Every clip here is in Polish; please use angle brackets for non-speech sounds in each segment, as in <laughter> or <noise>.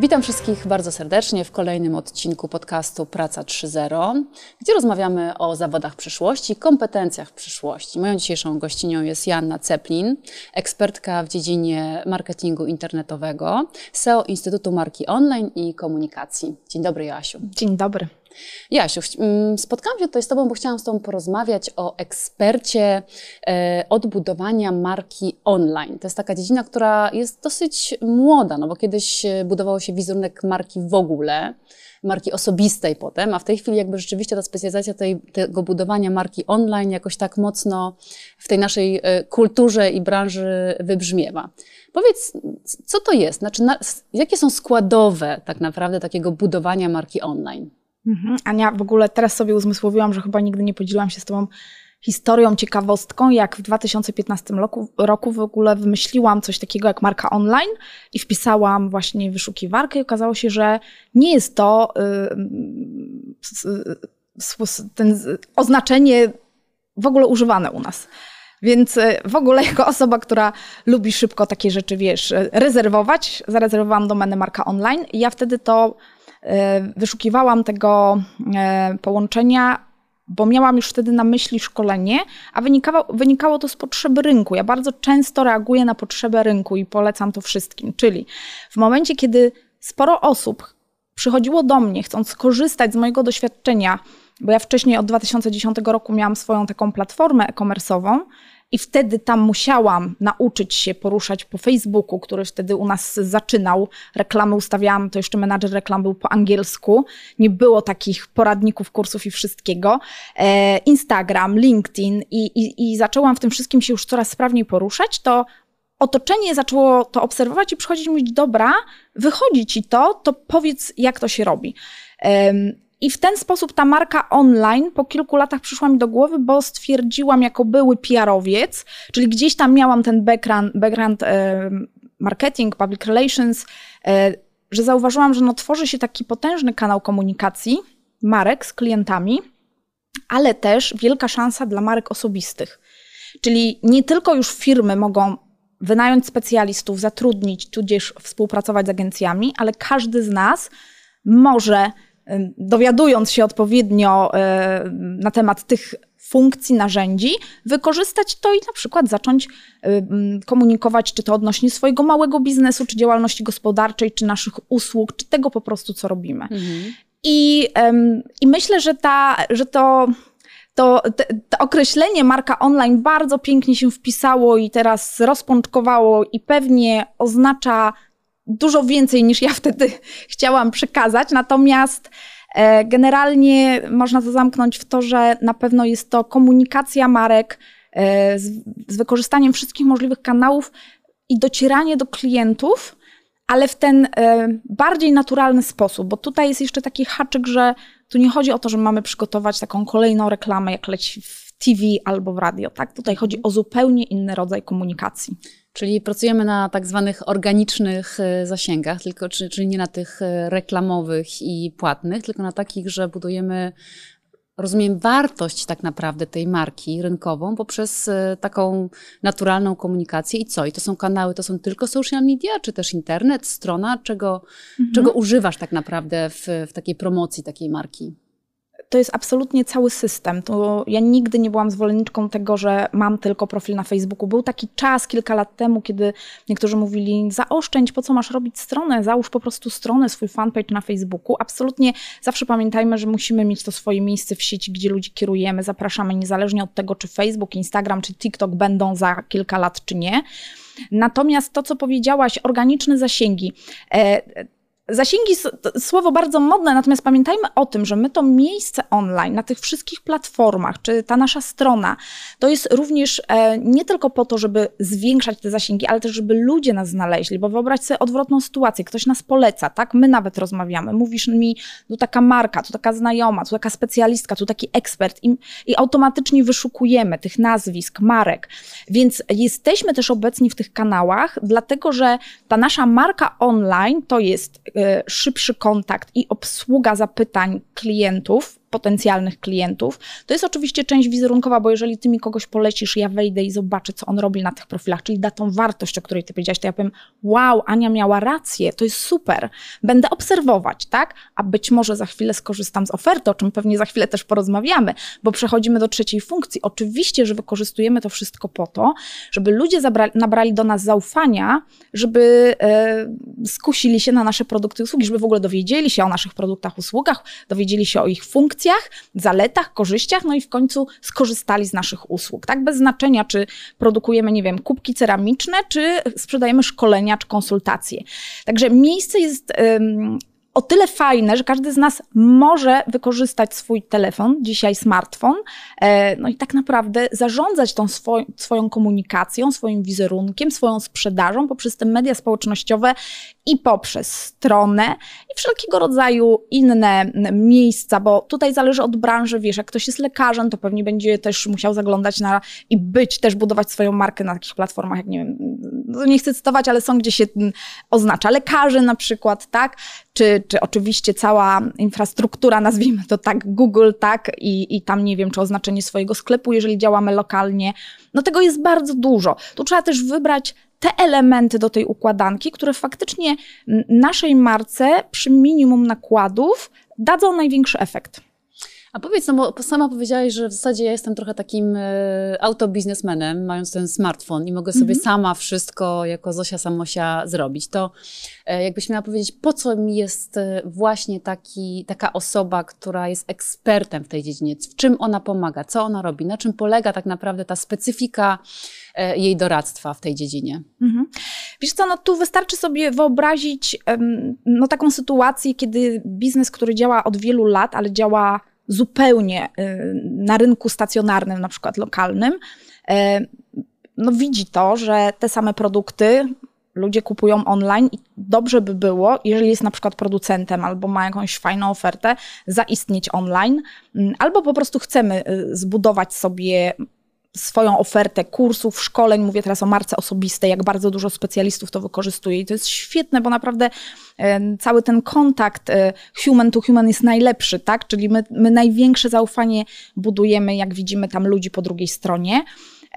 Witam wszystkich bardzo serdecznie w kolejnym odcinku podcastu Praca 3.0, gdzie rozmawiamy o zawodach przyszłości, kompetencjach przyszłości. Moją dzisiejszą gościnią jest Joanna Ceplin, ekspertka w dziedzinie marketingu internetowego, SEO Instytutu Marki Online i Komunikacji. Dzień dobry, Joasiu. Dzień dobry. Jasiu, mm, spotkałam się tutaj z Tobą, bo chciałam z Tobą porozmawiać o ekspercie e, odbudowania marki online. To jest taka dziedzina, która jest dosyć młoda, no bo kiedyś e, budowało się wizerunek marki w ogóle, marki osobistej potem, a w tej chwili jakby rzeczywiście ta specjalizacja tej, tego budowania marki online jakoś tak mocno w tej naszej e, kulturze i branży wybrzmiewa. Powiedz, co to jest? Znaczy, na, jakie są składowe tak naprawdę takiego budowania marki online? Mhm. Ania, w ogóle teraz sobie uzmysłowiłam, że chyba nigdy nie podzieliłam się z Tobą historią, ciekawostką, jak w 2015 roku, roku w ogóle wymyśliłam coś takiego jak marka online i wpisałam właśnie wyszukiwarkę i okazało się, że nie jest to yy, ten oznaczenie w ogóle używane u nas. Więc y, w ogóle jako osoba, która lubi szybko takie rzeczy, wiesz, rezerwować, zarezerwowałam domenę marka online i ja wtedy to wyszukiwałam tego e, połączenia, bo miałam już wtedy na myśli szkolenie, a wynikało, wynikało to z potrzeby rynku. Ja bardzo często reaguję na potrzebę rynku i polecam to wszystkim. Czyli w momencie, kiedy sporo osób przychodziło do mnie, chcąc skorzystać z mojego doświadczenia, bo ja wcześniej od 2010 roku miałam swoją taką platformę e-commerce'ową, i wtedy tam musiałam nauczyć się poruszać po Facebooku, który wtedy u nas zaczynał. Reklamy ustawiałam, to jeszcze menadżer reklam był po angielsku. Nie było takich poradników, kursów i wszystkiego. E, Instagram, LinkedIn i, i, i zaczęłam w tym wszystkim się już coraz sprawniej poruszać, to otoczenie zaczęło to obserwować i przychodzić mówić, dobra, wychodzi ci to, to powiedz, jak to się robi. I w ten sposób ta marka online po kilku latach przyszła mi do głowy, bo stwierdziłam jako były PR-owiec, czyli gdzieś tam miałam ten background, background e, marketing, public relations, e, że zauważyłam, że no tworzy się taki potężny kanał komunikacji marek z klientami, ale też wielka szansa dla marek osobistych. Czyli nie tylko już firmy mogą wynająć specjalistów, zatrudnić, tudzież współpracować z agencjami, ale każdy z nas może dowiadując się odpowiednio e, na temat tych funkcji, narzędzi, wykorzystać to i na przykład zacząć komunikować, czy to odnośnie swojego małego biznesu, czy działalności gospodarczej, czy naszych usług, czy tego po prostu, co robimy. Mhm. I, I myślę, że, ta, że to to, to, określenie marka online bardzo pięknie się wpisało i teraz rozpączkowało i pewnie oznacza dużo więcej niż ja <laughs> wtedy chciałam przekazać. Natomiast e, generalnie można to zamknąć w to, że na pewno jest to komunikacja marek e, z, wykorzystaniem wszystkich możliwych kanałów i docieranie do klientów, ale w ten e, bardziej naturalny sposób, bo tutaj jest jeszcze taki haczyk, że tu nie chodzi o to, że mamy przygotować taką kolejną reklamę, jak leci w TV albo w radio, tak? Tutaj chodzi o zupełnie inny rodzaj komunikacji. Czyli pracujemy na tak zwanych organicznych e, zasięgach, tylko, czyli nie na tych e, reklamowych i płatnych, tylko na takich, że budujemy, rozumiem, wartość tak naprawdę tej marki rynkową poprzez e, taką naturalną komunikację. I co? I to są kanały, to są tylko social media, czy też internet, strona? Czego, mhm. czego używasz tak naprawdę w, w takiej promocji takiej marki? To jest absolutnie cały system. To ja nigdy nie byłam zwolenniczką tego, że mam tylko profil na Facebooku. Był taki czas kilka lat temu, kiedy niektórzy mówili: zaoszczędź, po co masz robić stronę? Załóż po prostu stronę, swój fanpage na Facebooku. Absolutnie zawsze pamiętajmy, że musimy mieć to swoje miejsce w sieci, gdzie ludzi kierujemy, zapraszamy, niezależnie od tego, czy Facebook, Instagram, czy TikTok będą za kilka lat, czy nie. Natomiast to, co powiedziałaś, organiczne zasięgi. Zasięgi słowo bardzo modne, natomiast pamiętajmy o tym, że my to miejsce online na tych wszystkich platformach, czy ta nasza strona, to jest również e, nie tylko po to, żeby zwiększać te zasięgi, ale też, żeby ludzie nas znaleźli, bo wyobraź sobie odwrotną sytuację, ktoś nas poleca, tak? My nawet rozmawiamy, mówisz mi, tu taka marka, tu taka znajoma, tu taka specjalistka, tu taki ekspert i, i automatycznie wyszukujemy tych nazwisk, marek, więc jesteśmy też obecni w tych kanałach, dlatego, że ta nasza marka online to jest szybszy kontakt i obsługa zapytań klientów potencjalnych klientów. To jest oczywiście część wizerunkowa, bo jeżeli ty mi kogoś polecisz, ja wejdę i zobaczę, co on robi na tych profilach, czyli da tą wartość, o której ty powiedziałaś, to ja powiem, wow, Ania miała rację, to jest super. Będę obserwować, tak? A być może za chwilę skorzystam z oferty, o czym pewnie za chwilę też porozmawiamy, bo przechodzimy do trzeciej funkcji. Oczywiście, że wykorzystujemy to wszystko po to, żeby ludzie zabrali, nabrali do nas zaufania, żeby e, skusili się na nasze produkty i usługi, żeby w ogóle dowiedzieli się o naszych produktach, usługach, dowiedzieli się o ich funkcjach, zaletach, korzyściach, no i w końcu skorzystali z naszych usług. Tak, bez znaczenia, czy produkujemy, nie wiem, kubki ceramiczne, czy sprzedajemy szkolenia, czy konsultacje. Także miejsce jest o tyle fajne, że każdy z nas może wykorzystać swój telefon, dzisiaj smartfon, e, no i tak naprawdę zarządzać tą swoj, swoją komunikacją, swoim wizerunkiem, swoją sprzedażą poprzez te media społecznościowe i poprzez stronę i wszelkiego rodzaju inne miejsca, bo tutaj zależy od branży, wiesz, jak ktoś jest lekarzem, to pewnie będzie też musiał zaglądać na i być, też budować swoją markę na takich platformach, jak nie wiem, no nie chcę cytować, ale są, gdzie się oznacza lekarzy na przykład, tak, czy, czy oczywiście cała infrastruktura, nazwijmy to tak, Google, tak, i, i tam nie wiem, czy oznaczenie swojego sklepu, jeżeli działamy lokalnie. No tego jest bardzo dużo. Tu trzeba też wybrać te elementy do tej układanki, które faktycznie naszej marce przy minimum nakładów dadzą największy efekt. A powiedz, no bo sama powiedziałaś, że w zasadzie ja jestem trochę takim e, autobiznesmenem, mając ten smartfon i mogę sobie -hmm. sama wszystko jako Zosia Samosia zrobić. To e, jakbyś miała powiedzieć, po co mi jest e, właśnie taki, taka osoba, która jest ekspertem w tej dziedzinie? W czym ona pomaga? Co ona robi? Na czym polega tak naprawdę ta specyfika e, jej doradztwa w tej dziedzinie? Mhm. Wiesz co, no tu wystarczy sobie wyobrazić no, taką sytuację, kiedy biznes, który działa od wielu lat, ale działa zupełnie y, na rynku stacjonarnym, na przykład lokalnym, y, no widzi to, że te same produkty ludzie kupują online i dobrze by było, jeżeli jest na przykład producentem albo ma jakąś fajną ofertę, zaistnieć online, mm, albo po prostu chcemy y, zbudować sobie swoją ofertę kursów, szkoleń, mówię teraz o marce osobistej, jak bardzo dużo specjalistów to wykorzystuje i to jest świetne, bo naprawdę cały ten kontakt e, human to human jest najlepszy, tak? Czyli my, my największe zaufanie budujemy, jak widzimy tam ludzi po drugiej stronie.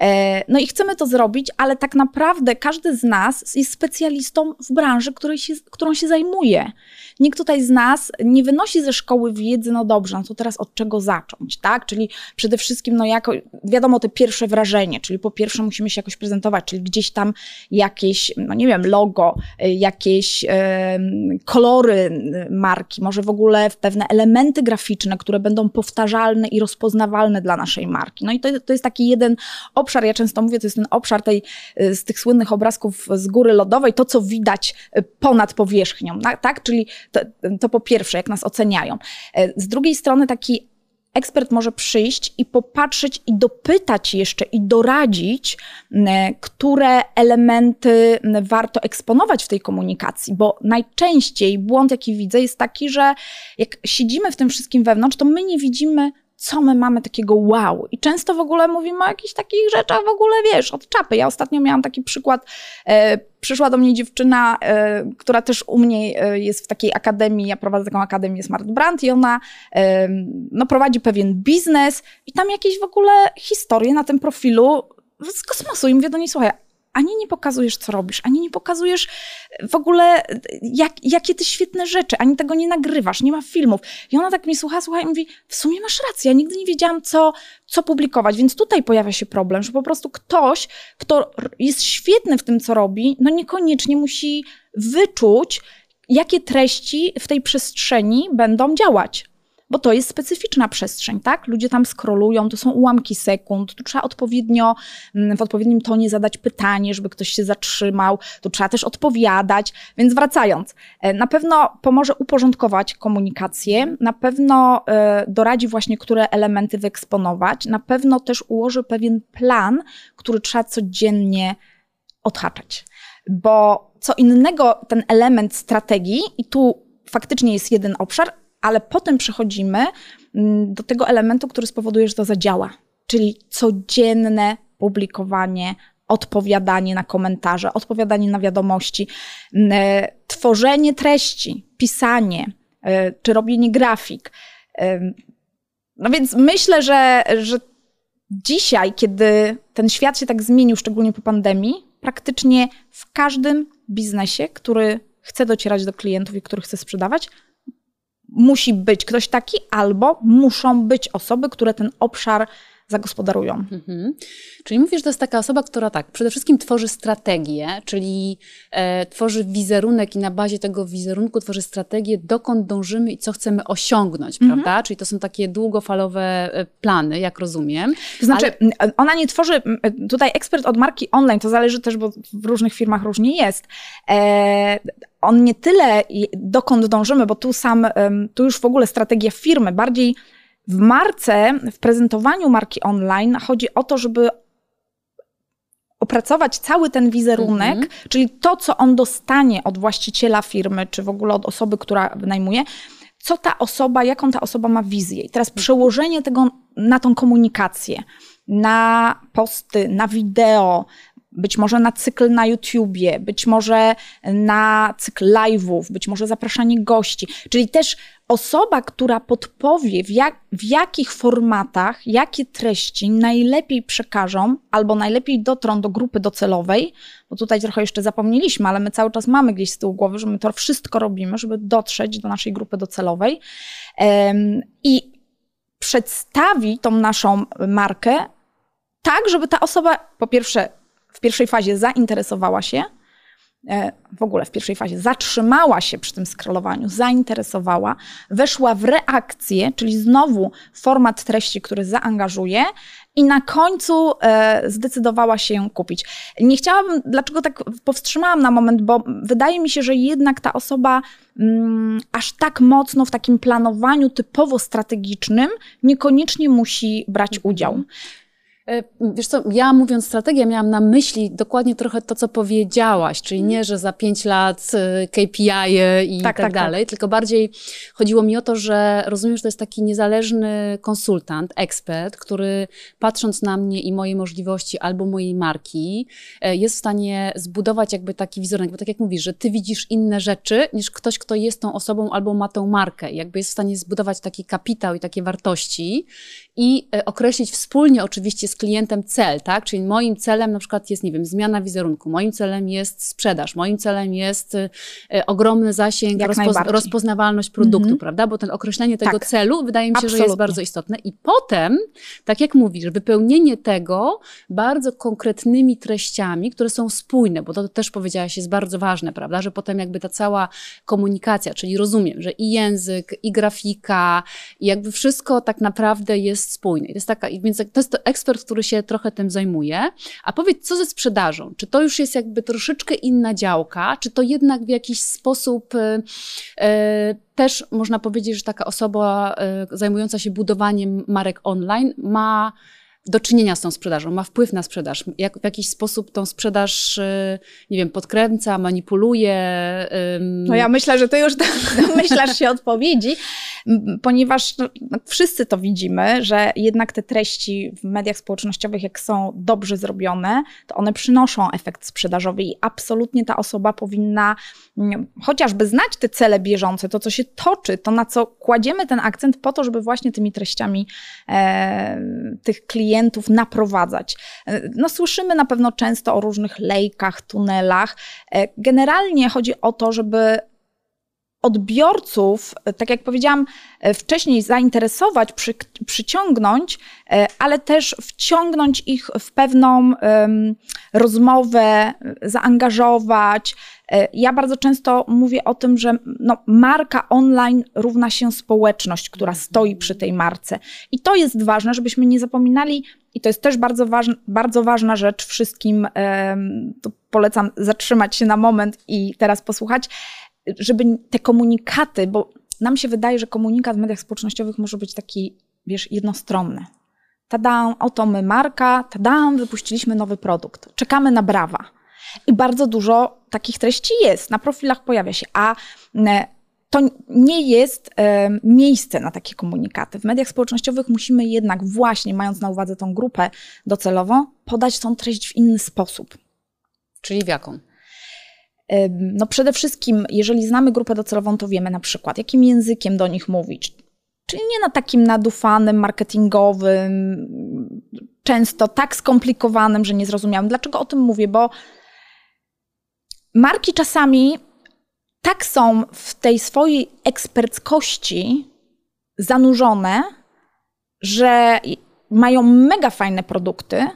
E, no i chcemy to zrobić, ale tak naprawdę każdy z nas jest specjalistą w branży, się, którą się zajmuje. Nikt tutaj z nas nie wynosi ze szkoły wiedzy, no dobrze, no to teraz od czego zacząć, tak? Czyli przede wszystkim, no jako, wiadomo, te pierwsze wrażenie, czyli po pierwsze musimy się jakoś prezentować, czyli gdzieś tam jakieś, no nie wiem, logo, jakieś e, kolory marki, może w ogóle pewne elementy graficzne, które będą powtarzalne i rozpoznawalne dla naszej marki. No i to, to jest taki jeden obszar, ja często mówię, to jest ten obszar tej, y, z tych słynnych obrazków z góry lodowej, to co widać y, ponad powierzchnią, tak? Czyli to, to po pierwsze, jak nas oceniają. E, z drugiej strony taki ekspert może przyjść i popatrzeć i dopytać jeszcze i doradzić, które elementy warto eksponować w tej komunikacji, bo najczęściej błąd, jaki widzę, jest taki, że jak siedzimy w tym wszystkim wewnątrz, to my nie widzimy co my mamy takiego wow. I często w ogóle mówimy o jakichś takich rzeczach w ogóle, wiesz, od czapy. Ja ostatnio miałam taki przykład, e, przyszła do mnie dziewczyna, e, która też u mnie e, jest w takiej akademii, ja prowadzę taką akademię Smart Brand i ona e, no, prowadzi pewien biznes i tam jakieś w ogóle historie na tym profilu z kosmosu. I mówię do niej, słuchaj, ani nie pokazujesz, co robisz, ani nie pokazujesz w ogóle, jak, jakie ty świetne rzeczy, ani tego nie nagrywasz, nie ma filmów. I ona tak mi słucha, słucha i mówi, w sumie masz rację, ja nigdy nie wiedziałam, co, co publikować, więc tutaj pojawia się problem, że po prostu ktoś, kto jest świetny w tym, co robi, no niekoniecznie musi wyczuć, jakie treści w tej przestrzeni będą działać bo to jest specyficzna przestrzeń, tak? Ludzie tam skrolują, to są ułamki sekund, tu trzeba odpowiednio, mm, w odpowiednim tonie zadać pytanie, żeby ktoś się zatrzymał, tu trzeba też odpowiadać. Więc wracając, e, na pewno pomoże uporządkować komunikację, na pewno e, doradzi właśnie, które elementy wyeksponować, na pewno też ułoży pewien plan, który trzeba codziennie odhaczać. Bo co innego ten element strategii, i tu faktycznie jest jeden obszar, ale potem przechodzimy mm, do tego elementu, który spowoduje, że to zadziała, czyli codzienne publikowanie, odpowiadanie na komentarze, odpowiadanie na wiadomości, mm, e, tworzenie treści, pisanie e, czy robienie grafik. No więc myślę, że, że dzisiaj, kiedy ten świat się tak zmienił, szczególnie po pandemii, praktycznie w każdym biznesie, który chce docierać do klientów i który chce sprzedawać, musi być ktoś taki, albo muszą być osoby, które ten obszar zagospodarują. Mhm. Czyli mówisz, że to jest taka osoba, która tak, przede wszystkim tworzy strategię, czyli e, tworzy wizerunek i na bazie tego wizerunku tworzy strategię, dokąd dążymy i co chcemy osiągnąć, mhm. prawda? Czyli to są takie długofalowe e, plany, jak rozumiem. To znaczy, ale... ona nie tworzy, tutaj ekspert od marki online, to zależy też, bo w różnych firmach różnie jest. E, on nie tyle dokąd dążymy, bo tu sam, tu już w ogóle strategia firmy, bardziej w marce, w prezentowaniu marki online chodzi o to, żeby opracować cały ten wizerunek, mhm. czyli to, co on dostanie od właściciela firmy, czy w ogóle od osoby, która wynajmuje, co ta osoba, jaką ta osoba ma wizję. I teraz mhm. przełożenie tego na tą komunikację, na posty, na wideo, być może na cykl na YouTubie, być może na cykl live'ów, być może zapraszanie gości. Czyli też osoba, która podpowie, w, jak, w jakich formatach, jakie treści najlepiej przekażą albo najlepiej dotrą do grupy docelowej, bo tutaj trochę jeszcze zapomnieliśmy, ale my cały czas mamy gdzieś z tyłu głowy, że my to wszystko robimy, żeby dotrzeć do naszej grupy docelowej um, i przedstawi tą naszą markę tak, żeby ta osoba po pierwsze w pierwszej fazie zainteresowała się, e, w ogóle w pierwszej fazie zatrzymała się przy tym scrollowaniu, zainteresowała, weszła w reakcję, czyli znowu format treści, który zaangażuje, i na końcu e, zdecydowała się kupić. Nie chciałabym, dlaczego tak powstrzymałam na moment, bo wydaje mi się, że jednak ta osoba mm, aż tak mocno w takim planowaniu typowo strategicznym niekoniecznie musi brać udział. E, wiesz co, ja mówiąc strategię, miałam na myśli dokładnie trochę to, co powiedziałaś, czyli nie, że za pięć lat e, KPI -y i tak, tak, tak dalej, tak. tylko bardziej chodziło mi o to, że rozumiem, że to jest taki niezależny konsultant, ekspert, który patrząc na mnie i moje możliwości albo mojej marki, e, jest w stanie zbudować jakby taki wizerunek, bo tak jak mówisz, że ty widzisz inne rzeczy niż ktoś, kto jest tą osobą albo ma tą markę, jakby jest w stanie zbudować taki kapitał i takie wartości i określić wspólnie oczywiście z klientem cel, tak? Czyli moim celem na przykład jest, nie wiem, zmiana wizerunku, moim celem jest sprzedaż, moim celem jest y, ogromny zasięg, rozpoz rozpoznawalność produktu, mm -hmm. prawda? Bo ten określenie tego tak. celu wydaje mi się, Absolutnie. że jest bardzo istotne. I potem, tak jak mówisz, wypełnienie tego bardzo konkretnymi treściami, które są spójne, bo to też powiedziałaś jest bardzo ważne, prawda? Że potem jakby ta cała komunikacja, czyli rozumiem, że i język, i grafika, i jakby wszystko tak naprawdę jest spójne. I to jest taka, więc to jest to ekspert, który się trochę tym zajmuje. A powiedz, co ze sprzedażą? Czy to już jest jakby troszeczkę inna działka, czy to jednak w jakiś sposób y, y, też można powiedzieć, że taka osoba y, zajmująca się budowaniem marek online ma do czynienia z tą sprzedażą, ma wpływ na sprzedaż, jak, w jakiś sposób tą sprzedaż, y, nie wiem, podkręca, manipuluje. No ja myślę, że ty już <laughs> myślasz się odpowiedzi, ponieważ no, wszyscy to widzimy, że jednak te treści w mediach społecznościowych, jak są dobrze zrobione, to one przynoszą efekt sprzedażowy i absolutnie ta osoba powinna chociażby znać te cele bieżące, to co się toczy, to na co kładziemy ten akcent po to, żeby właśnie tymi treściami e, tych klientów naprowadzać. E, no, słyszymy na pewno często o różnych lejkach, tunelach. E, generalnie chodzi o to, żeby odbiorców, tak jak powiedziałam wcześniej, zainteresować, przy, przyciągnąć, ale też wciągnąć ich w pewną um, rozmowę, zaangażować, E, ja bardzo często mówię o tym, że no, marka online równa się społeczność, która stoi przy tej marce. I to jest ważne, żebyśmy nie zapominali, i to jest też bardzo, ważna, bardzo ważna rzecz wszystkim, to polecam zatrzymać się na moment i teraz posłuchać, żeby te komunikaty, bo nam się wydaje, że komunikat w mediach społecznościowych może być taki, wiesz, jednostronny. Tadam, oto my marka, tadam, wypuściliśmy nowy produkt. Czekamy na brawa. I bardzo dużo takich treści jest, na profilach pojawia się, a to nie jest e, miejsce na takie komunikaty. W mediach społecznościowych musimy jednak właśnie, mając na uwadze tą grupę docelową, podać tą treść w inny sposób. Czyli w jaką? No przede wszystkim, jeżeli znamy grupę docelową, to wiemy na przykład, jakim językiem do nich mówić, Czyli nie na takim nadufanym, marketingowym, często tak skomplikowanym, że nie zrozumiałam. Dlaczego o tym mówię? Bo marki czasami tak są w tej swojej eksperckości zanurzone, że mają mega fajne produkty,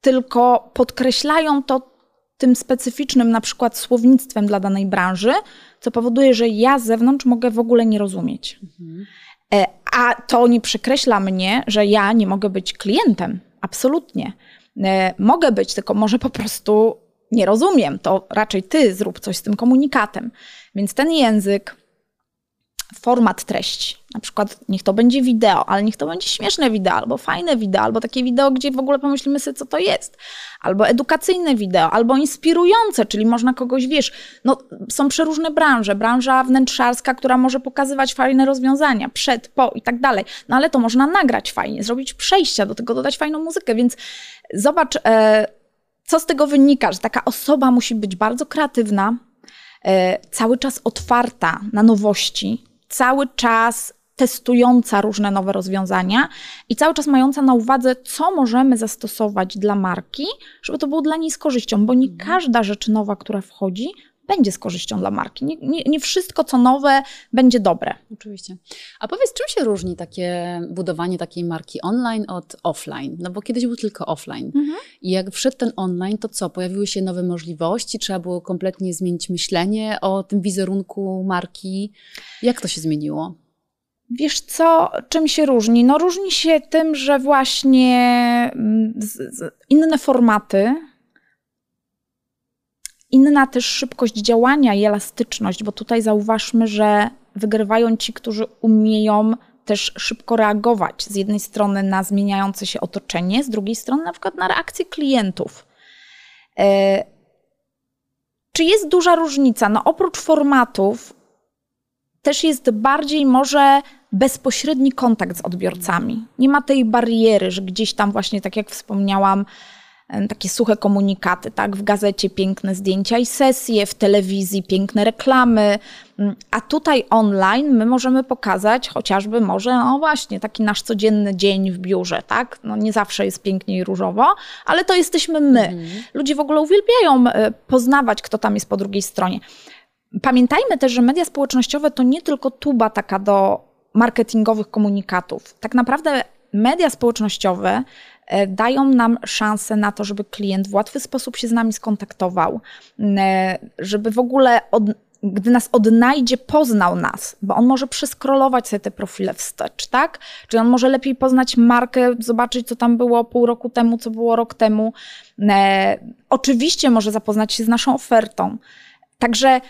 tylko podkreślają to tym specyficznym na przykład słownictwem dla danej branży, co powoduje, że ja z zewnątrz mogę w ogóle nie rozumieć. Mhm. A to nie przekreśla mnie, że ja nie mogę być klientem. Absolutnie. E, mogę być, tylko może po prostu nie rozumiem. To raczej ty zrób coś z tym komunikatem. Więc ten język, format treści. Na przykład niech to będzie wideo, ale niech to będzie śmieszne wideo, albo fajne wideo, albo takie wideo, gdzie w ogóle pomyślimy sobie, co to jest. Albo edukacyjne wideo, albo inspirujące, czyli można kogoś, wiesz, no są przeróżne branże. Branża wnętrzarska, która może pokazywać fajne rozwiązania, przed, po i tak dalej. No ale to można nagrać fajnie, zrobić przejścia, do tego dodać fajną muzykę, więc zobacz, e, co z tego wynika, że taka osoba musi być bardzo kreatywna, e, cały czas otwarta na nowości, cały czas testująca różne nowe rozwiązania i cały czas mająca na uwadze, co możemy zastosować dla marki, żeby to było dla niej z korzyścią, bo nie mhm. każda rzecz nowa, która wchodzi, będzie z korzyścią dla marki. Nie, nie, nie, wszystko, co nowe, będzie dobre. Oczywiście. A powiedz, czym się różni takie budowanie takiej marki online od offline? No bo kiedyś był tylko offline. Mhm. I jak wszedł ten online, to co? Pojawiły się nowe możliwości? Trzeba było kompletnie zmienić myślenie o tym wizerunku marki? Jak to się zmieniło? Wiesz co, czym się różni? No różni się tym, że właśnie mm, inne formaty, Inna też szybkość działania i elastyczność, bo tutaj zauważmy, że wygrywają ci, którzy umieją też szybko reagować z jednej strony na zmieniające się otoczenie, z drugiej strony na przykład na reakcje klientów. E, czy jest duża różnica? No oprócz formatów też jest bardziej może bezpośredni kontakt z odbiorcami. Nie ma tej bariery, że gdzieś tam właśnie, tak jak wspomniałam, takie suche komunikaty, tak? W gazecie piękne zdjęcia i sesje, w telewizji piękne reklamy, mm, a tutaj online my możemy pokazać chociażby może, no właśnie, taki nasz codzienny dzień w biurze, tak? No nie zawsze jest pięknie i różowo, ale to jesteśmy my. Mhm. Ludzie w ogóle uwielbiają e, poznawać, kto tam jest po drugiej stronie. Pamiętajmy też, że media społecznościowe to nie tylko tuba taka do marketingowych komunikatów. Tak naprawdę media społecznościowe dają nam szansę na to, żeby klient w łatwy sposób się z nami skontaktował, e, żeby w ogóle od, gdy nas odnajdzie, poznał nas, bo on może przeskrolować sobie te profile wstecz, tak? Czyli on może lepiej poznać markę, zobaczyć, co tam było pół roku temu, co było rok temu. E, oczywiście może zapoznać się z naszą ofertą. Także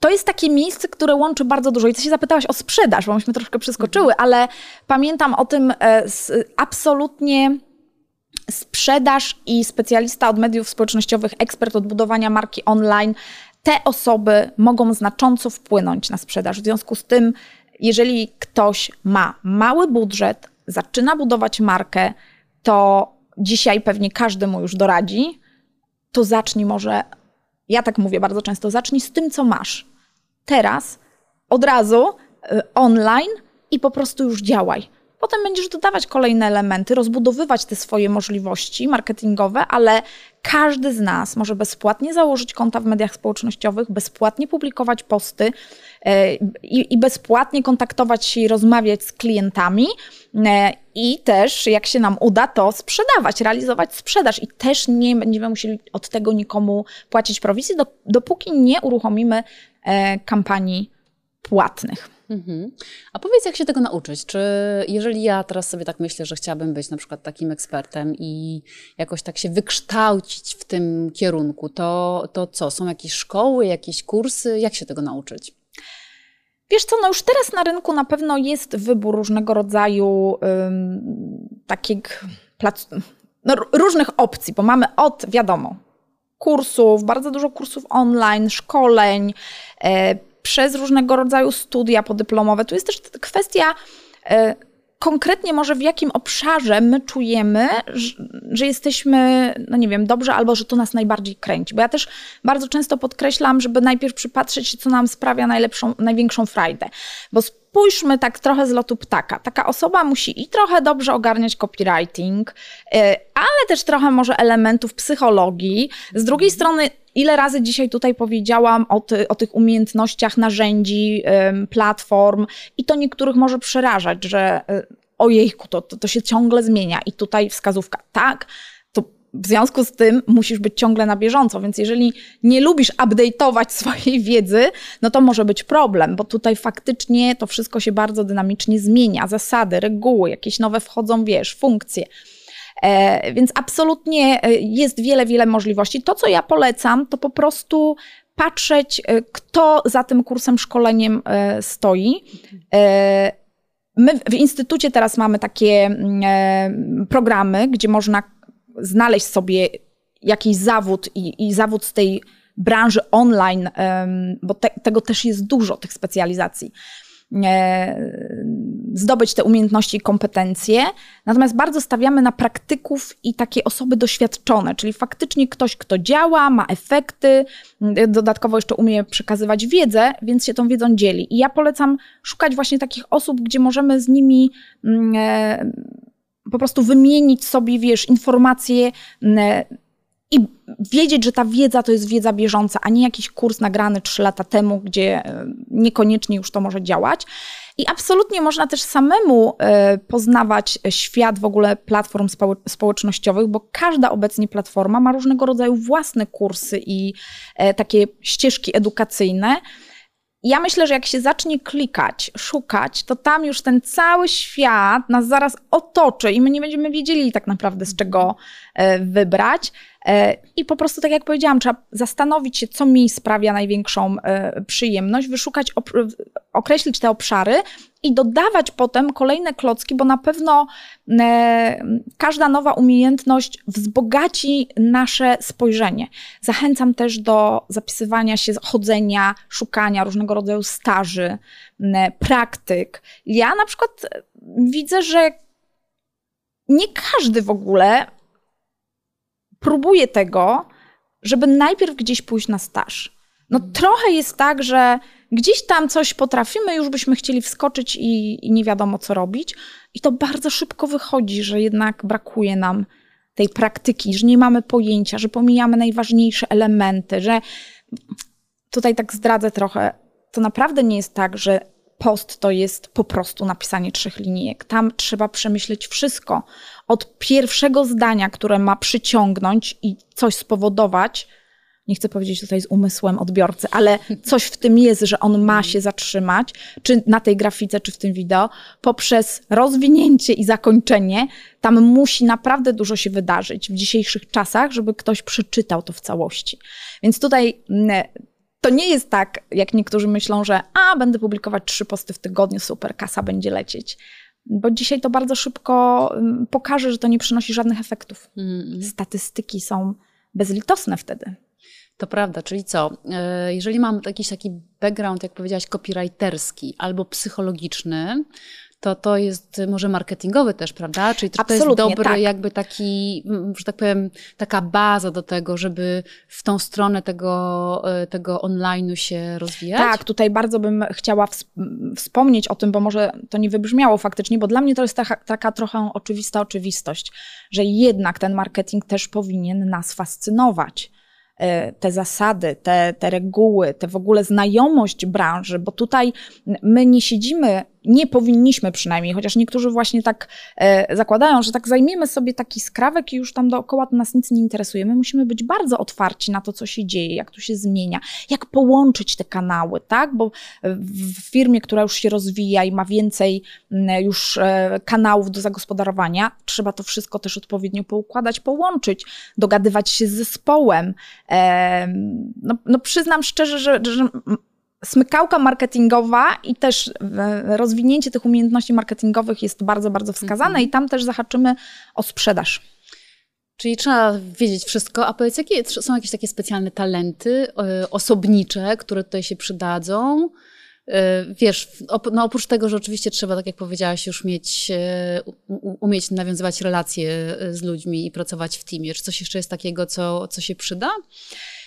to jest takie miejsce, które łączy bardzo dużo. I ty się zapytałaś o sprzedaż, bo myśmy troszkę przeskoczyły, mhm. ale pamiętam o tym e, z, absolutnie sprzedaż i specjalista od mediów społecznościowych, ekspert od budowania marki online, te osoby mogą znacząco wpłynąć na sprzedaż. W związku z tym, jeżeli ktoś ma mały budżet, zaczyna budować markę, to dzisiaj pewnie każdy mu już doradzi, to zacznij może, ja tak mówię bardzo często, zacznij z tym, co masz. Teraz, od razu, y, online i po prostu już działaj. Potem będziesz dodawać kolejne elementy, rozbudowywać te swoje możliwości marketingowe, ale każdy z nas może bezpłatnie założyć konta w mediach społecznościowych, bezpłatnie publikować posty e, i, bezpłatnie kontaktować się i rozmawiać z klientami. E, I też, jak się nam uda, to sprzedawać, realizować sprzedaż. I też nie będziemy musieli od tego nikomu płacić prowizji, dopóki nie uruchomimy e, kampanii płatnych. Mhm. A powiedz, jak się tego nauczyć? Czy jeżeli ja teraz sobie tak myślę, że chciałabym być na przykład takim ekspertem i jakoś tak się wykształcić w tym kierunku, to, to co? Są jakieś szkoły, jakieś kursy? Jak się tego nauczyć? Wiesz co, no już teraz na rynku na pewno jest wybór różnego rodzaju ym, takich plac, no, różnych opcji, bo mamy od, wiadomo, kursów, bardzo dużo kursów online, szkoleń, e, przez różnego rodzaju studia podyplomowe. Tu jest też kwestia e, konkretnie może w jakim obszarze my czujemy, że, jesteśmy, no nie wiem, dobrze albo że to nas najbardziej kręci. Bo ja też bardzo często podkreślam, żeby najpierw przypatrzeć się, co nam sprawia najlepszą, największą frajdę. Bo spójrzmy tak trochę z lotu ptaka. Taka osoba musi i trochę dobrze ogarniać copywriting, y, ale też trochę może elementów psychologii. Z drugiej strony, ile razy dzisiaj tutaj powiedziałam o, ty, o tych umiejętnościach narzędzi, platform, i to niektórych może przerażać, że y, ojejku, to, to, to się ciągle zmienia. I tutaj wskazówka, tak, w związku z tym musisz być ciągle na bieżąco, więc jeżeli nie lubisz update'ować <laughs> swojej wiedzy, no to może być problem, bo tutaj faktycznie to wszystko się bardzo dynamicznie zmienia. Zasady, reguły, jakieś nowe wchodzą, wiesz, funkcje. E, więc absolutnie e, jest wiele, wiele możliwości. To, co ja polecam, to po prostu patrzeć, e, kto za tym kursem, szkoleniem e, stoi. My w instytucie teraz mamy takie mm, programy, gdzie można znaleźć sobie jakiś zawód i, i zawód z tej branży online, bo te, tego też jest dużo, tych specjalizacji. Zdobyć te umiejętności i kompetencje, natomiast bardzo stawiamy na praktyków i takie osoby doświadczone, czyli faktycznie ktoś, kto działa, ma efekty, dodatkowo jeszcze umie przekazywać wiedzę, więc się tą wiedzą dzieli. I ja polecam szukać właśnie takich osób, gdzie możemy z nimi mm, e, po prostu wymienić sobie, wiesz, informacje i wiedzieć, że ta wiedza to jest wiedza bieżąca, a nie jakiś kurs nagrany trzy lata temu, gdzie e, niekoniecznie już to może działać. I absolutnie można też samemu e, poznawać świat w ogóle platform społecznościowych, bo każda obecnie platforma ma różnego rodzaju własne kursy i e, takie ścieżki edukacyjne ja myślę, że jak się zacznie klikać, szukać, to tam już ten cały świat nas zaraz otoczy i my nie będziemy wiedzieli tak naprawdę z czego e, wybrać. E, I po prostu, tak jak powiedziałam, trzeba zastanowić się, co mi sprawia największą e, przyjemność, wyszukać, określić te obszary i dodawać potem kolejne klocki, bo na pewno e, każda nowa umiejętność wzbogaci nasze spojrzenie. Zachęcam też do zapisywania się, chodzenia, szukania różnego rodzaju staży, praktyk. Ja na przykład widzę, że nie każdy w ogóle próbuje tego, żeby najpierw gdzieś pójść na staż. No trochę jest tak, że gdzieś tam coś potrafimy, już byśmy chcieli wskoczyć i, i nie wiadomo co robić. I to bardzo szybko wychodzi, że jednak brakuje nam tej praktyki, że nie mamy pojęcia, że pomijamy najważniejsze elementy, że tutaj tak zdradzę trochę, to naprawdę nie jest tak, że post to jest po prostu napisanie trzech linijek. Tam trzeba przemyśleć wszystko. Od pierwszego zdania, które ma przyciągnąć i coś spowodować, nie chcę powiedzieć tutaj z umysłem odbiorcy, ale coś w tym jest, że on ma się zatrzymać, czy na tej grafice, czy w tym wideo, poprzez rozwinięcie i zakończenie, tam musi naprawdę dużo się wydarzyć w dzisiejszych czasach, żeby ktoś przeczytał to w całości. Więc tutaj mm, to nie jest tak, jak niektórzy myślą, że a, będę publikować trzy posty w tygodniu, super, kasa będzie lecieć. Bo dzisiaj to bardzo szybko mm, pokaże, że to nie przynosi żadnych efektów. Mm. Statystyki są bezlitosne wtedy. To prawda, czyli co? E, jeżeli mam jakiś taki background, jak powiedziałaś, copywriterski albo psychologiczny, to to jest może marketingowy też, prawda? Czyli to, to jest dobry tak. jakby taki, że tak powiem, taka baza do tego, żeby w tą stronę tego, e, tego online'u się rozwijać? Tak, tutaj bardzo bym chciała wspomnieć o tym, bo może to nie wybrzmiało faktycznie, bo dla mnie to jest taka, taka trochę oczywista oczywistość, że jednak ten marketing też powinien nas fascynować te zasady, te, te reguły, te w ogóle znajomość branży, bo tutaj my nie siedzimy nie powinniśmy przynajmniej, chociaż niektórzy właśnie tak e, zakładają, że tak zajmiemy sobie taki skrawek i już tam dookoła nas nic nie interesuje. My musimy być bardzo otwarci na to, co się dzieje, jak to się zmienia, jak połączyć te kanały, tak? Bo w firmie, która już się rozwija i ma więcej już e, kanałów do zagospodarowania, trzeba to wszystko też odpowiednio poukładać, połączyć, dogadywać się z zespołem. E, no, no przyznam szczerze, że, że smykałka marketingowa i też rozwinięcie tych umiejętności marketingowych jest bardzo, bardzo wskazane mhm. i tam też zahaczymy o sprzedaż. Czyli trzeba wiedzieć wszystko, a powiedz, jakie są jakieś takie specjalne talenty e, osobnicze, które tutaj się przydadzą? E, wiesz, no oprócz tego, że oczywiście trzeba, tak jak powiedziałaś, już mieć, e, umieć nawiązywać relacje z ludźmi i pracować w teamie. Czy coś jeszcze jest takiego, co, co się przyda?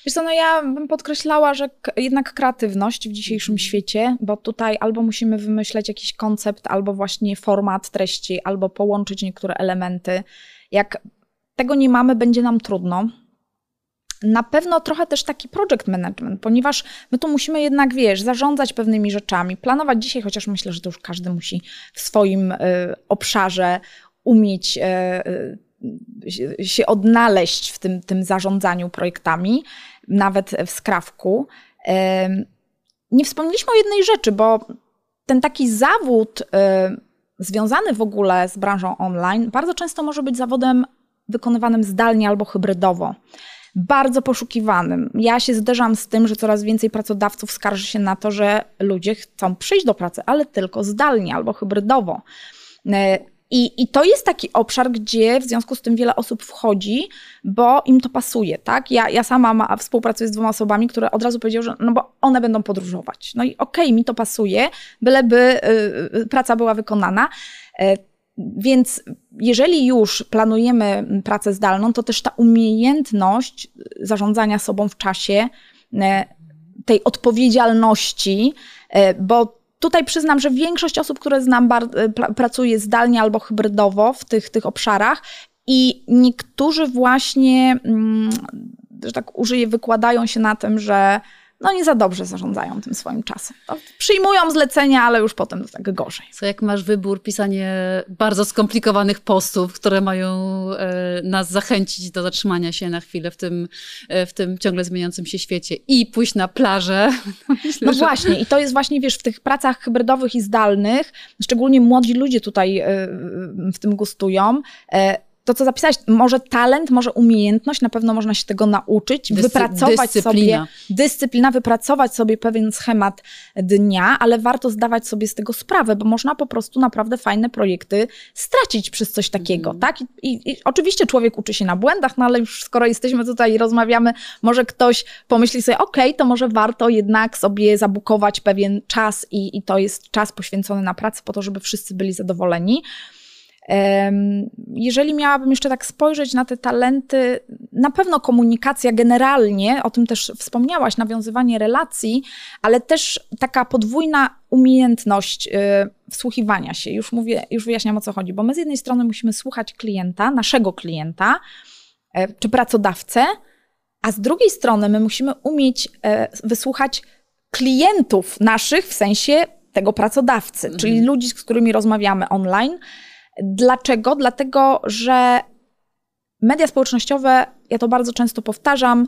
Wiesz co, no ja bym podkreślała, że jednak kreatywność w dzisiejszym mhm. świecie, bo tutaj albo musimy wymyśleć jakiś koncept, albo właśnie format treści, albo połączyć niektóre elementy. Jak tego nie mamy, będzie nam trudno. Na pewno trochę też taki project management, ponieważ my tu musimy jednak, wiesz, zarządzać pewnymi rzeczami, planować dzisiaj, chociaż myślę, że to już każdy musi w swoim y, obszarze umieć y, y, się odnaleźć w tym, tym zarządzaniu projektami, nawet w skrawku. Nie wspomnieliśmy o jednej rzeczy, bo ten taki zawód związany w ogóle z branżą online bardzo często może być zawodem wykonywanym zdalnie albo hybrydowo. Bardzo poszukiwanym. Ja się zderzam z tym, że coraz więcej pracodawców skarży się na to, że ludzie chcą przyjść do pracy, ale tylko zdalnie albo hybrydowo. I, I to jest taki obszar, gdzie w związku z tym wiele osób wchodzi, bo im to pasuje, tak? Ja, ja sama ma, współpracuję z dwoma osobami, które od razu powiedziały, że no bo one będą podróżować. No i okej, okay, mi to pasuje, byleby y, y, praca była wykonana. Y, więc jeżeli już planujemy pracę zdalną, to też ta umiejętność zarządzania sobą w czasie, e, tej odpowiedzialności, e, bo tutaj przyznam, że większość osób, które znam, e, pracuje zdalnie albo hybrydowo w tych, tych obszarach i niektórzy właśnie, mm, że tak użyję, wykładają się na tym, że no nie za dobrze zarządzają tym swoim czasem. No, przyjmują zlecenia, ale już potem tak gorzej. Co jak masz wybór, pisanie bardzo skomplikowanych postów, które mają e, nas zachęcić do zatrzymania się na chwilę w tym, e, w tym ciągle zmieniającym się świecie i pójść na plażę. <laughs> Myślę, no że... właśnie i to jest właśnie, wiesz, w tych pracach hybrydowych i zdalnych, szczególnie młodzi ludzie tutaj e, w tym gustują, to, co zapisałeś, może talent, może umiejętność, na pewno można się tego nauczyć, Dyscy wypracować dyscyplina. sobie dyscyplina, wypracować sobie pewien schemat dnia, ale warto zdawać sobie z tego sprawę, bo można po prostu naprawdę fajne projekty stracić przez coś takiego, mm. tak? I, i, I, oczywiście człowiek uczy się na błędach, no ale już skoro jesteśmy tutaj i rozmawiamy, może ktoś pomyśli sobie, ok, to może warto jednak sobie zabukować pewien czas i, i to jest czas poświęcony na pracę po to, żeby wszyscy byli zadowoleni. Jeżeli miałabym jeszcze tak spojrzeć na te talenty, na pewno komunikacja generalnie, o tym też wspomniałaś, nawiązywanie relacji, ale też taka podwójna umiejętność y, wsłuchiwania się. Już mówię, już wyjaśniam o co chodzi, bo my z jednej strony musimy słuchać klienta, naszego klienta, e, czy pracodawcę, a z drugiej strony my musimy umieć e, wysłuchać klientów naszych w sensie tego pracodawcy, mhm. czyli ludzi, z którymi rozmawiamy online Dlaczego? Dlatego, że media społecznościowe, ja to bardzo często powtarzam,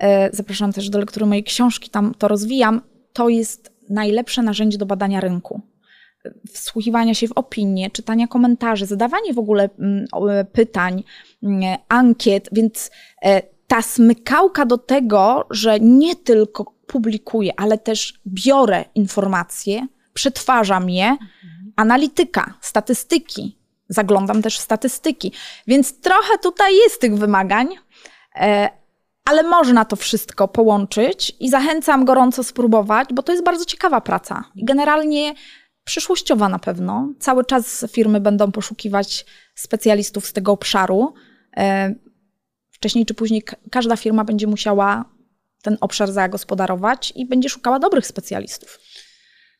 e, zapraszam też do lektury mojej książki, tam to rozwijam, to jest najlepsze narzędzie do badania rynku. Wsłuchiwania się w opinie, czytania komentarzy, zadawanie w ogóle mm, pytań, mm, ankiet, więc e, ta smykałka do tego, że nie tylko publikuję, ale też biorę informacje, przetwarzam je, mhm. Analityka, statystyki, zaglądam też w statystyki. Więc trochę tutaj jest tych wymagań, e, ale można to wszystko połączyć i zachęcam gorąco spróbować, bo to jest bardzo ciekawa praca. Generalnie przyszłościowa na pewno. Cały czas firmy będą poszukiwać specjalistów z tego obszaru. E, wcześniej czy później każda firma będzie musiała ten obszar zagospodarować i będzie szukała dobrych specjalistów.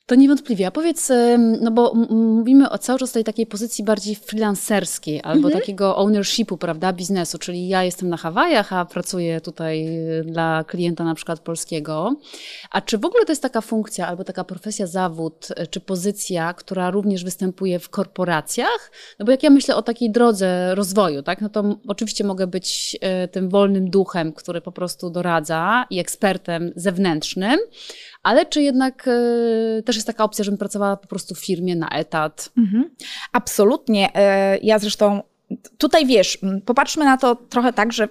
To niewątpliwie. A powiedz, no bo mówimy o cały czas tej takiej pozycji bardziej freelancerskiej albo mhm. takiego ownershipu, prawda, biznesu, czyli ja jestem na Hawajach, a pracuję tutaj y, dla klienta na przykład polskiego. A czy w ogóle to jest taka funkcja albo taka profesja, zawód y, czy pozycja, która również występuje w korporacjach? No bo jak ja myślę o takiej drodze rozwoju, tak, no to oczywiście mogę być y, tym wolnym duchem, który po prostu doradza i ekspertem zewnętrznym, ale czy jednak y, też jest taka opcja, żebym pracowała po prostu w firmie na etat? Mhm. Absolutnie. E, ja zresztą tutaj wiesz, popatrzmy na to trochę tak, że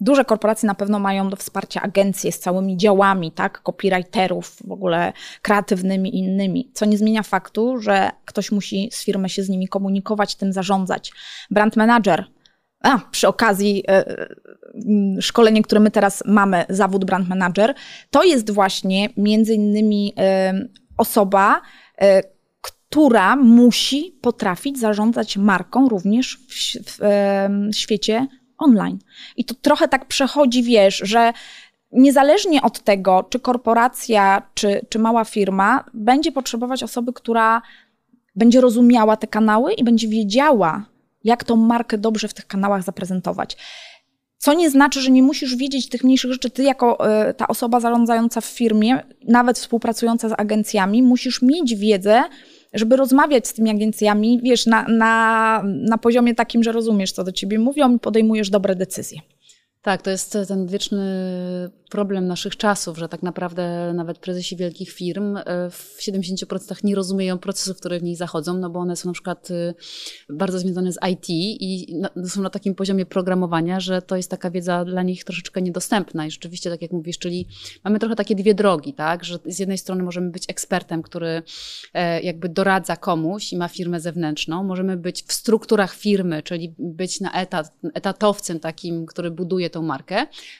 Duże korporacje na pewno mają do wsparcia agencje z całymi działami, tak, copywriterów, w ogóle kreatywnymi innymi, co nie zmienia faktu, że ktoś musi z firmy się z nimi komunikować, tym zarządzać. Brand manager a, przy okazji e, e, szkolenie, które my teraz mamy, zawód brand manager, to jest właśnie między innymi e, osoba, która musi potrafić zarządzać marką również w, w, w świecie online. I to trochę tak przechodzi, wiesz, że niezależnie od tego, czy korporacja, czy, czy mała firma, będzie potrzebować osoby, która będzie rozumiała te kanały i będzie wiedziała, jak tą markę dobrze w tych kanałach zaprezentować. Co nie znaczy, że nie musisz wiedzieć tych mniejszych rzeczy. Ty, jako y, ta osoba zarządzająca w firmie, nawet współpracująca z agencjami, musisz mieć wiedzę, żeby rozmawiać z tymi agencjami, wiesz, na, na, na poziomie takim, że rozumiesz, co do ciebie mówią i podejmujesz dobre decyzje. Tak, to jest ten wieczny problem naszych czasów, że tak naprawdę nawet prezesi wielkich firm e, w 70% nie rozumieją procesów, które w nich zachodzą, no bo one są na przykład e, bardzo związane z IT i są na takim poziomie programowania, że to jest taka wiedza dla nich troszeczkę niedostępna. I rzeczywiście, tak jak mówisz, czyli mamy trochę takie dwie drogi, tak, że z jednej strony możemy być ekspertem, który e, jakby doradza komuś i ma firmę zewnętrzną, możemy być w strukturach firmy, czyli być na etat, etatowcem takim, który buduje tą markę,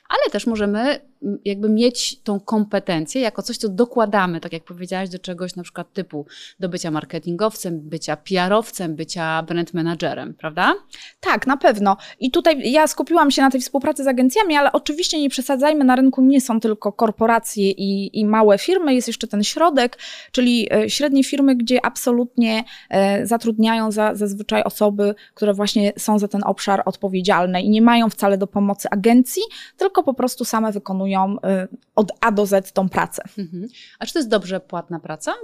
ale też możemy jakby mieć tą kompetencję jako coś, co dokładamy, tak jak powiedziałaś, do czegoś na przykład typu do bycia marketingowcem, bycia PR-owcem, bycia brand managerem, prawda? Tak, na pewno. I tutaj ja skupiłam się na tej współpracy z agencjami, ale oczywiście nie przesadzajmy, na rynku nie są tylko korporacje i, i małe firmy, jest jeszcze ten środek, czyli e, średnie firmy, gdzie absolutnie e, zatrudniają za, zazwyczaj osoby, które właśnie są za ten obszar odpowiedzialne i nie mają wcale do pomocy agencji, tylko po prostu same wykonują wykonują y, od A do Z tą pracę. Mhm. A czy to jest dobrze płatna praca?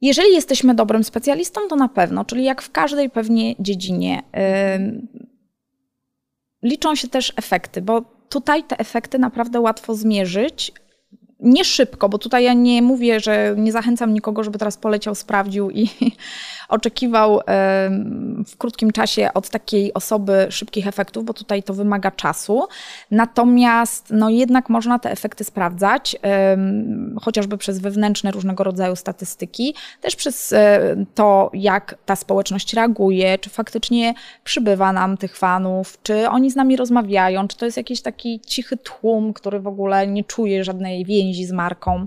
Jeżeli jesteśmy dobrym specjalistą, to na pewno, czyli jak w każdej pewnie dziedzinie. Yy, liczą się też efekty, bo tutaj te efekty naprawdę łatwo zmierzyć, nie szybko, bo tutaj ja nie mówię, że nie zachęcam nikogo, żeby teraz poleciał, sprawdził i <laughs> oczekiwał w krótkim czasie od takiej osoby szybkich efektów, bo tutaj to wymaga czasu. Natomiast no jednak można te efekty sprawdzać, chociażby przez wewnętrzne różnego rodzaju statystyki, też przez e, to, jak ta społeczność reaguje, czy faktycznie przybywa nam tych fanów, czy oni z nami rozmawiają, czy to jest jakiś taki cichy tłum, który w ogóle nie czuje żadnej więzi z marką.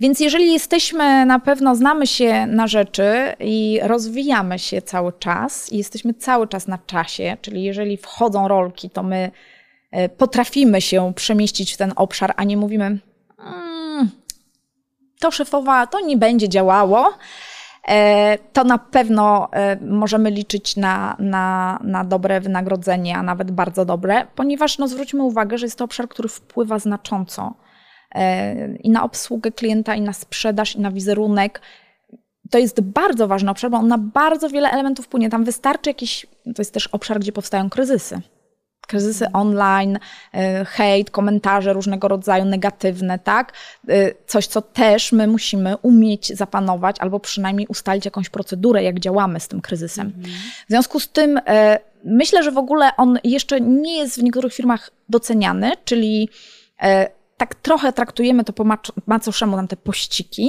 Więc jeżeli jesteśmy, na pewno znamy się na rzeczy i rozwijamy się cały czas i jesteśmy cały czas na czasie, czyli jeżeli wchodzą rolki, to my e, potrafimy się przemieścić w ten obszar, a nie mówimy, mm, to szefowa, to nie będzie działało, e, to na pewno e, możemy liczyć na, na, na dobre wynagrodzenie, a nawet bardzo dobre, ponieważ no, zwróćmy uwagę, że jest to obszar, który wpływa znacząco i na obsługę klienta, i na sprzedaż, i na wizerunek. To jest bardzo ważny obszar, bo on na bardzo wiele elementów wpłynie. Tam wystarczy jakiś, to jest też obszar, gdzie powstają kryzysy. Kryzysy online, e, hejt, komentarze różnego rodzaju negatywne, tak? E, coś, co też my musimy umieć zapanować, albo przynajmniej ustalić jakąś procedurę, jak działamy z tym kryzysem. Mhm. W związku z tym myślę, że w ogóle on jeszcze nie jest w niektórych firmach doceniany, czyli tak trochę traktujemy to po macoszemu, tam te pościki.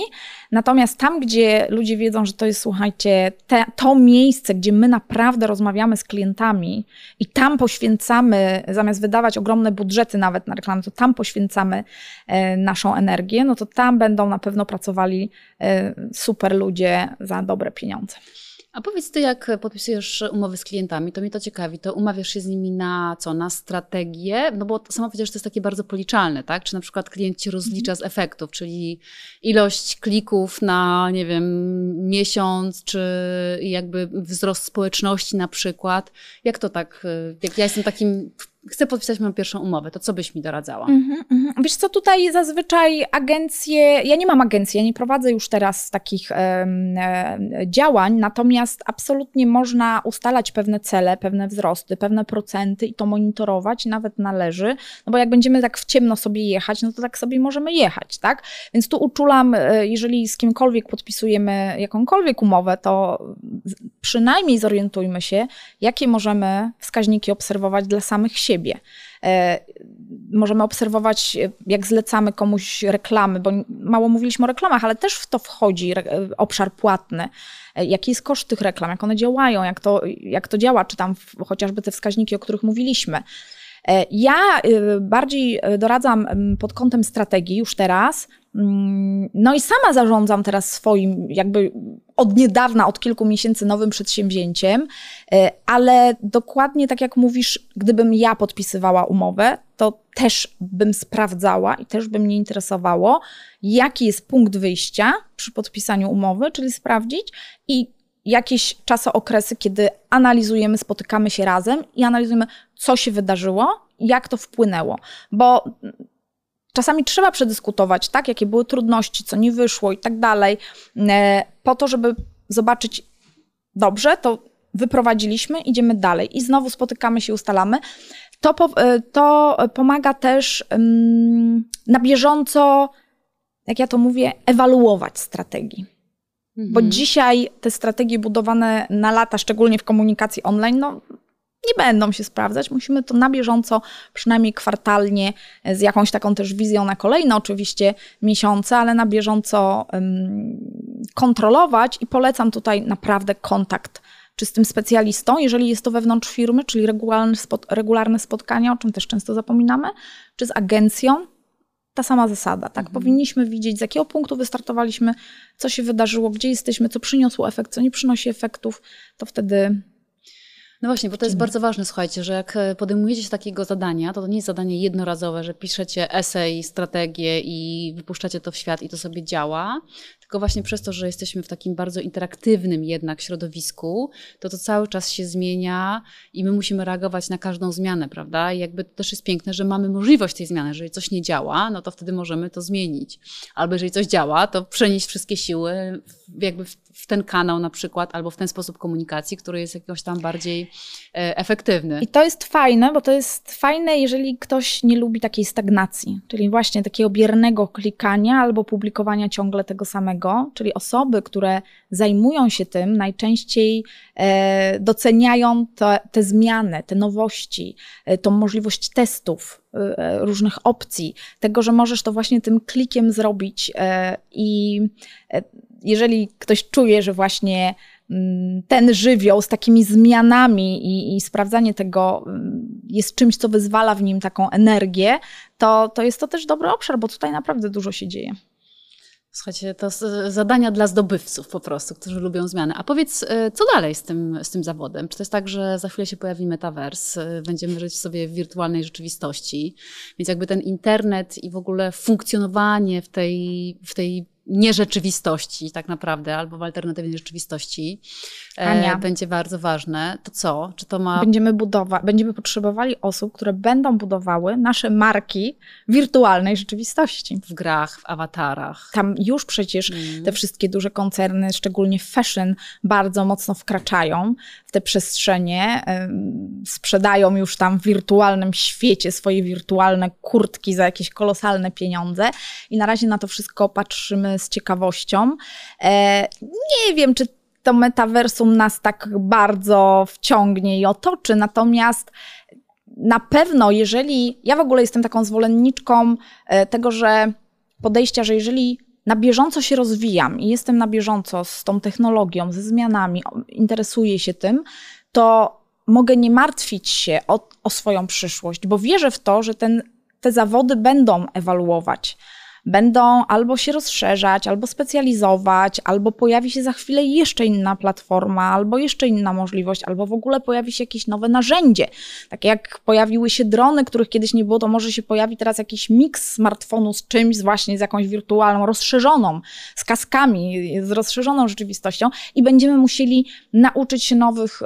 Natomiast tam, gdzie ludzie wiedzą, że to jest, słuchajcie, te, to miejsce, gdzie my naprawdę rozmawiamy z klientami i tam poświęcamy, zamiast wydawać ogromne budżety nawet na reklamy, to tam poświęcamy e, naszą energię, no to tam będą na pewno pracowali e, super ludzie za dobre pieniądze. A powiedz ty, jak podpisujesz umowy z klientami, to mnie to ciekawi, to umawiasz się z nimi na co? Na strategię? No bo sama powiedziałeś, że to jest takie bardzo policzalne, tak? Czy na przykład klient ci rozlicza z efektów, czyli ilość klików na, nie wiem, miesiąc, czy jakby wzrost społeczności na przykład. Jak to tak, jak ja jestem takim chcę podpisać moją pierwszą umowę, to co byś mi doradzała? Mm -hmm, Wiesz co, tutaj zazwyczaj agencje, ja nie mam agencji, ja nie prowadzę już teraz takich e, działań, natomiast absolutnie można ustalać pewne cele, pewne wzrosty, pewne procenty i to monitorować, nawet należy, no bo jak będziemy tak w ciemno sobie jechać, no to tak sobie możemy jechać, tak? Więc tu uczulam, e, jeżeli z kimkolwiek podpisujemy jakąkolwiek umowę, to przynajmniej zorientujmy się, jakie możemy wskaźniki obserwować dla samych siebie, siebie. E, możemy obserwować, jak zlecamy komuś reklamy, bo mało mówiliśmy o reklamach, ale też w to wchodzi obszar płatny. E, jaki jest koszt tych reklam, jak one działają, jak to, jak to działa, czy tam chociażby te wskaźniki, o których mówiliśmy. E, ja y, bardziej y, doradzam pod kątem strategii już teraz. Mm, no i sama zarządzam teraz swoim, jakby od niedawna, od kilku miesięcy nowym przedsięwzięciem, e, ale dokładnie tak jak mówisz, gdybym ja podpisywała umowę, to też bym sprawdzała i też by mnie interesowało, jaki jest punkt wyjścia przy podpisaniu umowy, czyli sprawdzić i jakieś czasookresy, kiedy analizujemy, spotykamy się razem i analizujemy, co się wydarzyło, jak to wpłynęło. Bo czasami trzeba przedyskutować, tak, jakie były trudności, co nie wyszło i tak dalej, e, po to, żeby zobaczyć, dobrze, to wyprowadziliśmy, idziemy dalej i znowu spotykamy się, ustalamy. To, e, to pomaga też na bieżąco, jak ja to mówię, ewaluować strategii. Bo mhm. dzisiaj te strategie budowane na lata, szczególnie w komunikacji online, no, nie będą się sprawdzać. Musimy to na bieżąco, przynajmniej kwartalnie, z jakąś taką też wizją na kolejne oczywiście miesiące, ale na bieżąco um, kontrolować i polecam tutaj naprawdę kontakt czy z tym specjalistą, jeżeli jest to wewnątrz firmy, czyli regularne, spot, regularne spotkania, o czym też często zapominamy, czy z agencją, ta sama zasada, tak? Mhm. Powinniśmy widzieć, z jakiego punktu wystartowaliśmy, co się wydarzyło, gdzie jesteśmy, co przyniosło efekt, co nie przynosi efektów, to wtedy no właśnie, bo to jest bardzo ważne, słuchajcie, że jak e, podejmujecie się takiego zadania, to to nie jest zadanie jednorazowe, że piszecie esej, strategię i wypuszczacie to w świat i to sobie działa, tylko właśnie przez to, że jesteśmy w takim bardzo interaktywnym jednak środowisku, to to cały czas się zmienia i my musimy reagować na każdą zmianę, prawda? I jakby to też jest piękne, że mamy możliwość tej zmiany. Jeżeli coś nie działa, no to wtedy możemy to zmienić. Albo jeżeli coś działa, to przenieść wszystkie siły jakby w, ten kanał na przykład, albo w ten sposób komunikacji, który jest jakoś tam bardziej e, efektywny. I to jest fajne, bo to jest fajne, jeżeli ktoś nie lubi takiej stagnacji, czyli właśnie takiego biernego klikania albo publikowania ciągle tego samego czyli osoby, które zajmują się tym, najczęściej e, doceniają te, te zmiany, te nowości, e, tą możliwość testów, e, różnych opcji, tego, że możesz to właśnie tym klikiem zrobić i jeżeli ktoś czuje, że właśnie mm, ten żywioł z takimi zmianami i, i, sprawdzanie tego mm, jest czymś, co wyzwala w nim taką energię, to, to jest to też dobry obszar, bo tutaj naprawdę dużo się dzieje. Słuchajcie, to zadania dla zdobywców po prostu, którzy lubią zmiany. A powiedz, e, co dalej z tym, z tym zawodem? Czy to jest tak, że za chwilę się pojawi metavers, e, będziemy żyć sobie w wirtualnej rzeczywistości, więc jakby ten internet i w ogóle funkcjonowanie w tej, w tej nierzeczywistości tak naprawdę, albo w alternatywnej rzeczywistości e, Ania. będzie bardzo ważne. To co? Czy to ma... Będziemy budować, będziemy potrzebowali osób, które będą budowały nasze marki wirtualnej rzeczywistości. W grach, w awatarach. Tam już przecież mm. te wszystkie duże koncerny, szczególnie fashion, bardzo mocno wkraczają w te przestrzenie, sprzedają już tam w wirtualnym świecie swoje wirtualne kurtki za jakieś kolosalne pieniądze i na razie na to wszystko patrzymy z ciekawością. E, nie wiem, czy to metaversum nas tak bardzo wciągnie i otoczy, natomiast na pewno, jeżeli ja w ogóle jestem taką zwolenniczką e, tego, że podejścia, że jeżeli na bieżąco się rozwijam i jestem na bieżąco z tą technologią, ze zmianami, interesuję się tym, to mogę nie martwić się o, o swoją przyszłość, bo wierzę w to, że ten, te zawody będą ewaluować będą albo się rozszerzać, albo specjalizować, albo pojawi się za chwilę jeszcze inna platforma, albo jeszcze inna możliwość, albo w ogóle pojawi się jakieś nowe narzędzie. Tak jak pojawiły się drony, których kiedyś nie było, to może się pojawi teraz jakiś miks smartfonu z czymś, właśnie z jakąś wirtualną, rozszerzoną, z kaskami, z rozszerzoną rzeczywistością i będziemy musieli nauczyć się nowych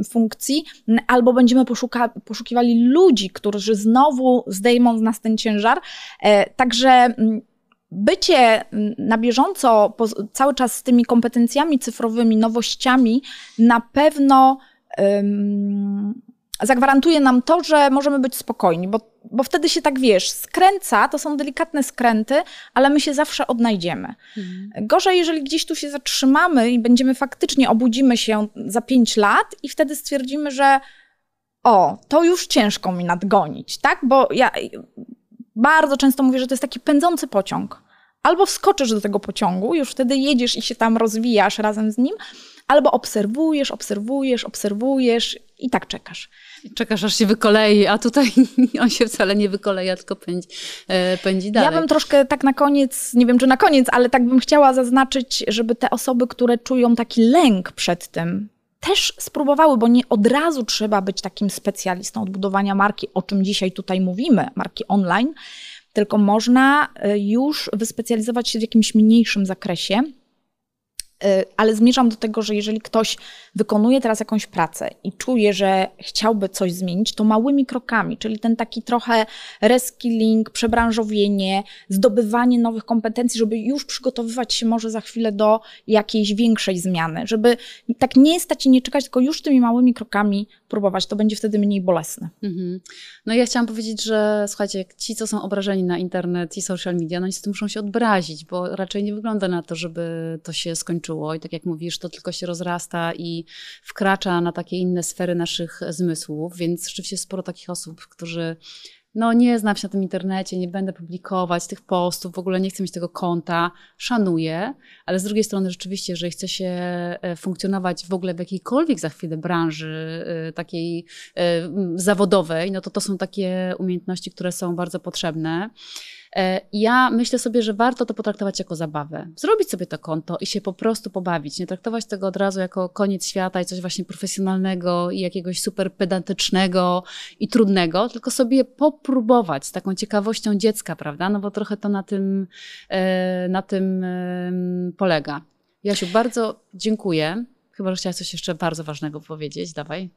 y, funkcji, albo będziemy poszuka, poszukiwali ludzi, którzy znowu zdejmą z nas ten ciężar. Y, także bycie na bieżąco cały czas z tymi kompetencjami cyfrowymi, nowościami na pewno um, zagwarantuje nam to, że możemy być spokojni, bo, bo wtedy się tak wiesz, skręca, to są delikatne skręty, ale my się zawsze odnajdziemy. Mhm. Gorzej, jeżeli gdzieś tu się zatrzymamy i będziemy faktycznie, obudzimy się za pięć lat i wtedy stwierdzimy, że o, to już ciężko mi nadgonić, tak? Bo ja bardzo często mówię, że to jest taki pędzący pociąg. Albo wskoczysz do tego pociągu, już wtedy jedziesz i się tam rozwijasz razem z nim, Albo obserwujesz, obserwujesz, obserwujesz i tak czekasz. Czekasz, aż się wykolei, a tutaj <laughs> on się wcale nie wykoleja, tylko pędzi, e, pędzi dalej. Ja bym troszkę tak na koniec, nie wiem czy na koniec, ale tak bym chciała zaznaczyć, żeby te osoby, które czują taki lęk przed tym, też spróbowały, bo nie od razu trzeba być takim specjalistą od budowania marki, o czym dzisiaj tutaj mówimy, marki online, tylko można y, już wyspecjalizować się w jakimś mniejszym zakresie ale zmierzam do tego, że jeżeli ktoś wykonuje teraz jakąś pracę i czuje, że chciałby coś zmienić, to małymi krokami, czyli ten taki trochę reskilling, przebranżowienie, zdobywanie nowych kompetencji, żeby już przygotowywać się może za chwilę do jakiejś większej zmiany, żeby tak nie stać i nie czekać, tylko już tymi małymi krokami próbować, to będzie wtedy mniej bolesne. Mhm. No ja chciałam powiedzieć, że słuchajcie, ci, co są obrażeni na internet i social media, no niestety muszą się odbrazić, bo raczej nie wygląda na to, żeby to się skończyło i tak jak mówisz, to tylko się rozrasta i wkracza na takie inne sfery naszych zmysłów, więc rzeczywiście sporo takich osób, którzy no nie znam się na tym internecie, nie będę publikować tych postów, w ogóle nie chcę mieć tego konta, szanuję, ale z drugiej strony rzeczywiście, jeżeli chce się e, funkcjonować w ogóle w jakiejkolwiek za chwilę branży e, takiej e, zawodowej, no to to są takie umiejętności, które są bardzo potrzebne. E, ja myślę sobie, że warto to potraktować jako zabawę. Zrobić sobie to konto i się po prostu pobawić. Nie traktować tego od razu jako koniec świata i coś właśnie profesjonalnego i jakiegoś super pedantycznego i trudnego, tylko sobie popróbować z taką ciekawością dziecka, prawda? No bo trochę to na tym, e, na tym polega. Jasiu, bardzo dziękuję. Chyba, że chciałaś coś jeszcze bardzo ważnego powiedzieć. Dawaj.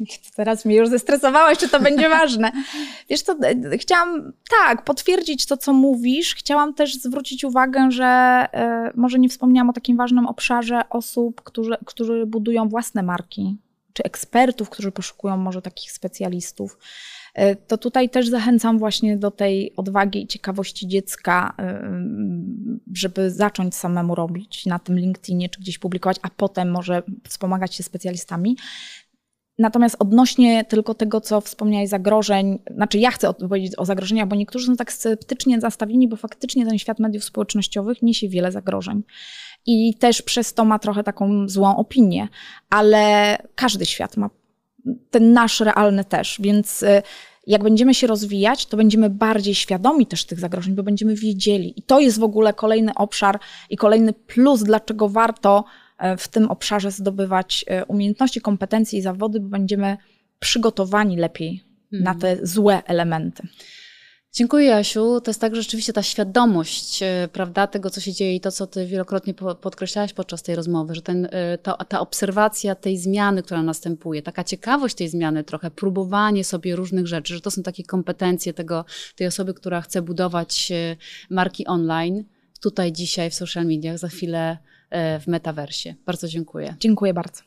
<laughs> Teraz mnie już zestresowałaś, czy to będzie ważne. <laughs> Wiesz co, e, chciałam tak, potwierdzić to, co mówisz. Chciałam też zwrócić uwagę, że y, może nie wspomniałam o takim ważnym obszarze osób, którzy, którzy budują własne marki, czy ekspertów, którzy poszukują może takich specjalistów. Y, to tutaj też zachęcam właśnie do tej odwagi i ciekawości dziecka, y, żeby zacząć samemu robić na tym LinkedInie, czy gdzieś publikować, a potem może wspomagać się specjalistami. Natomiast odnośnie tylko tego, co wspomniałeś, zagrożeń, znaczy ja chcę odpowiedzieć o zagrożeniach, bo niektórzy są tak sceptycznie nastawieni, bo faktycznie ten świat mediów społecznościowych niesie wiele zagrożeń. I też przez to ma trochę taką złą opinię, ale każdy świat ma ten nasz realny też, więc y, jak będziemy się rozwijać, to będziemy bardziej świadomi też tych zagrożeń, bo będziemy wiedzieli. I to jest w ogóle kolejny obszar i kolejny plus, dlaczego warto w tym obszarze zdobywać e, umiejętności, kompetencje i zawody, bo będziemy przygotowani lepiej na mhm. te złe elementy. Dziękuję, Jasiu. To jest tak, że rzeczywiście ta świadomość, e, prawda, tego, co się dzieje i to, co ty wielokrotnie podkreślałaś podczas tej rozmowy, że ten, ta, ta obserwacja tej zmiany, która następuje, taka ciekawość tej zmiany, trochę próbowanie sobie różnych rzeczy, że to są takie kompetencje tego, tej osoby, która chce budować marki online, tutaj dzisiaj w social mediach, za chwilę E, E, w metaversie. Bardzo dziękuję. Dziękuję bardzo.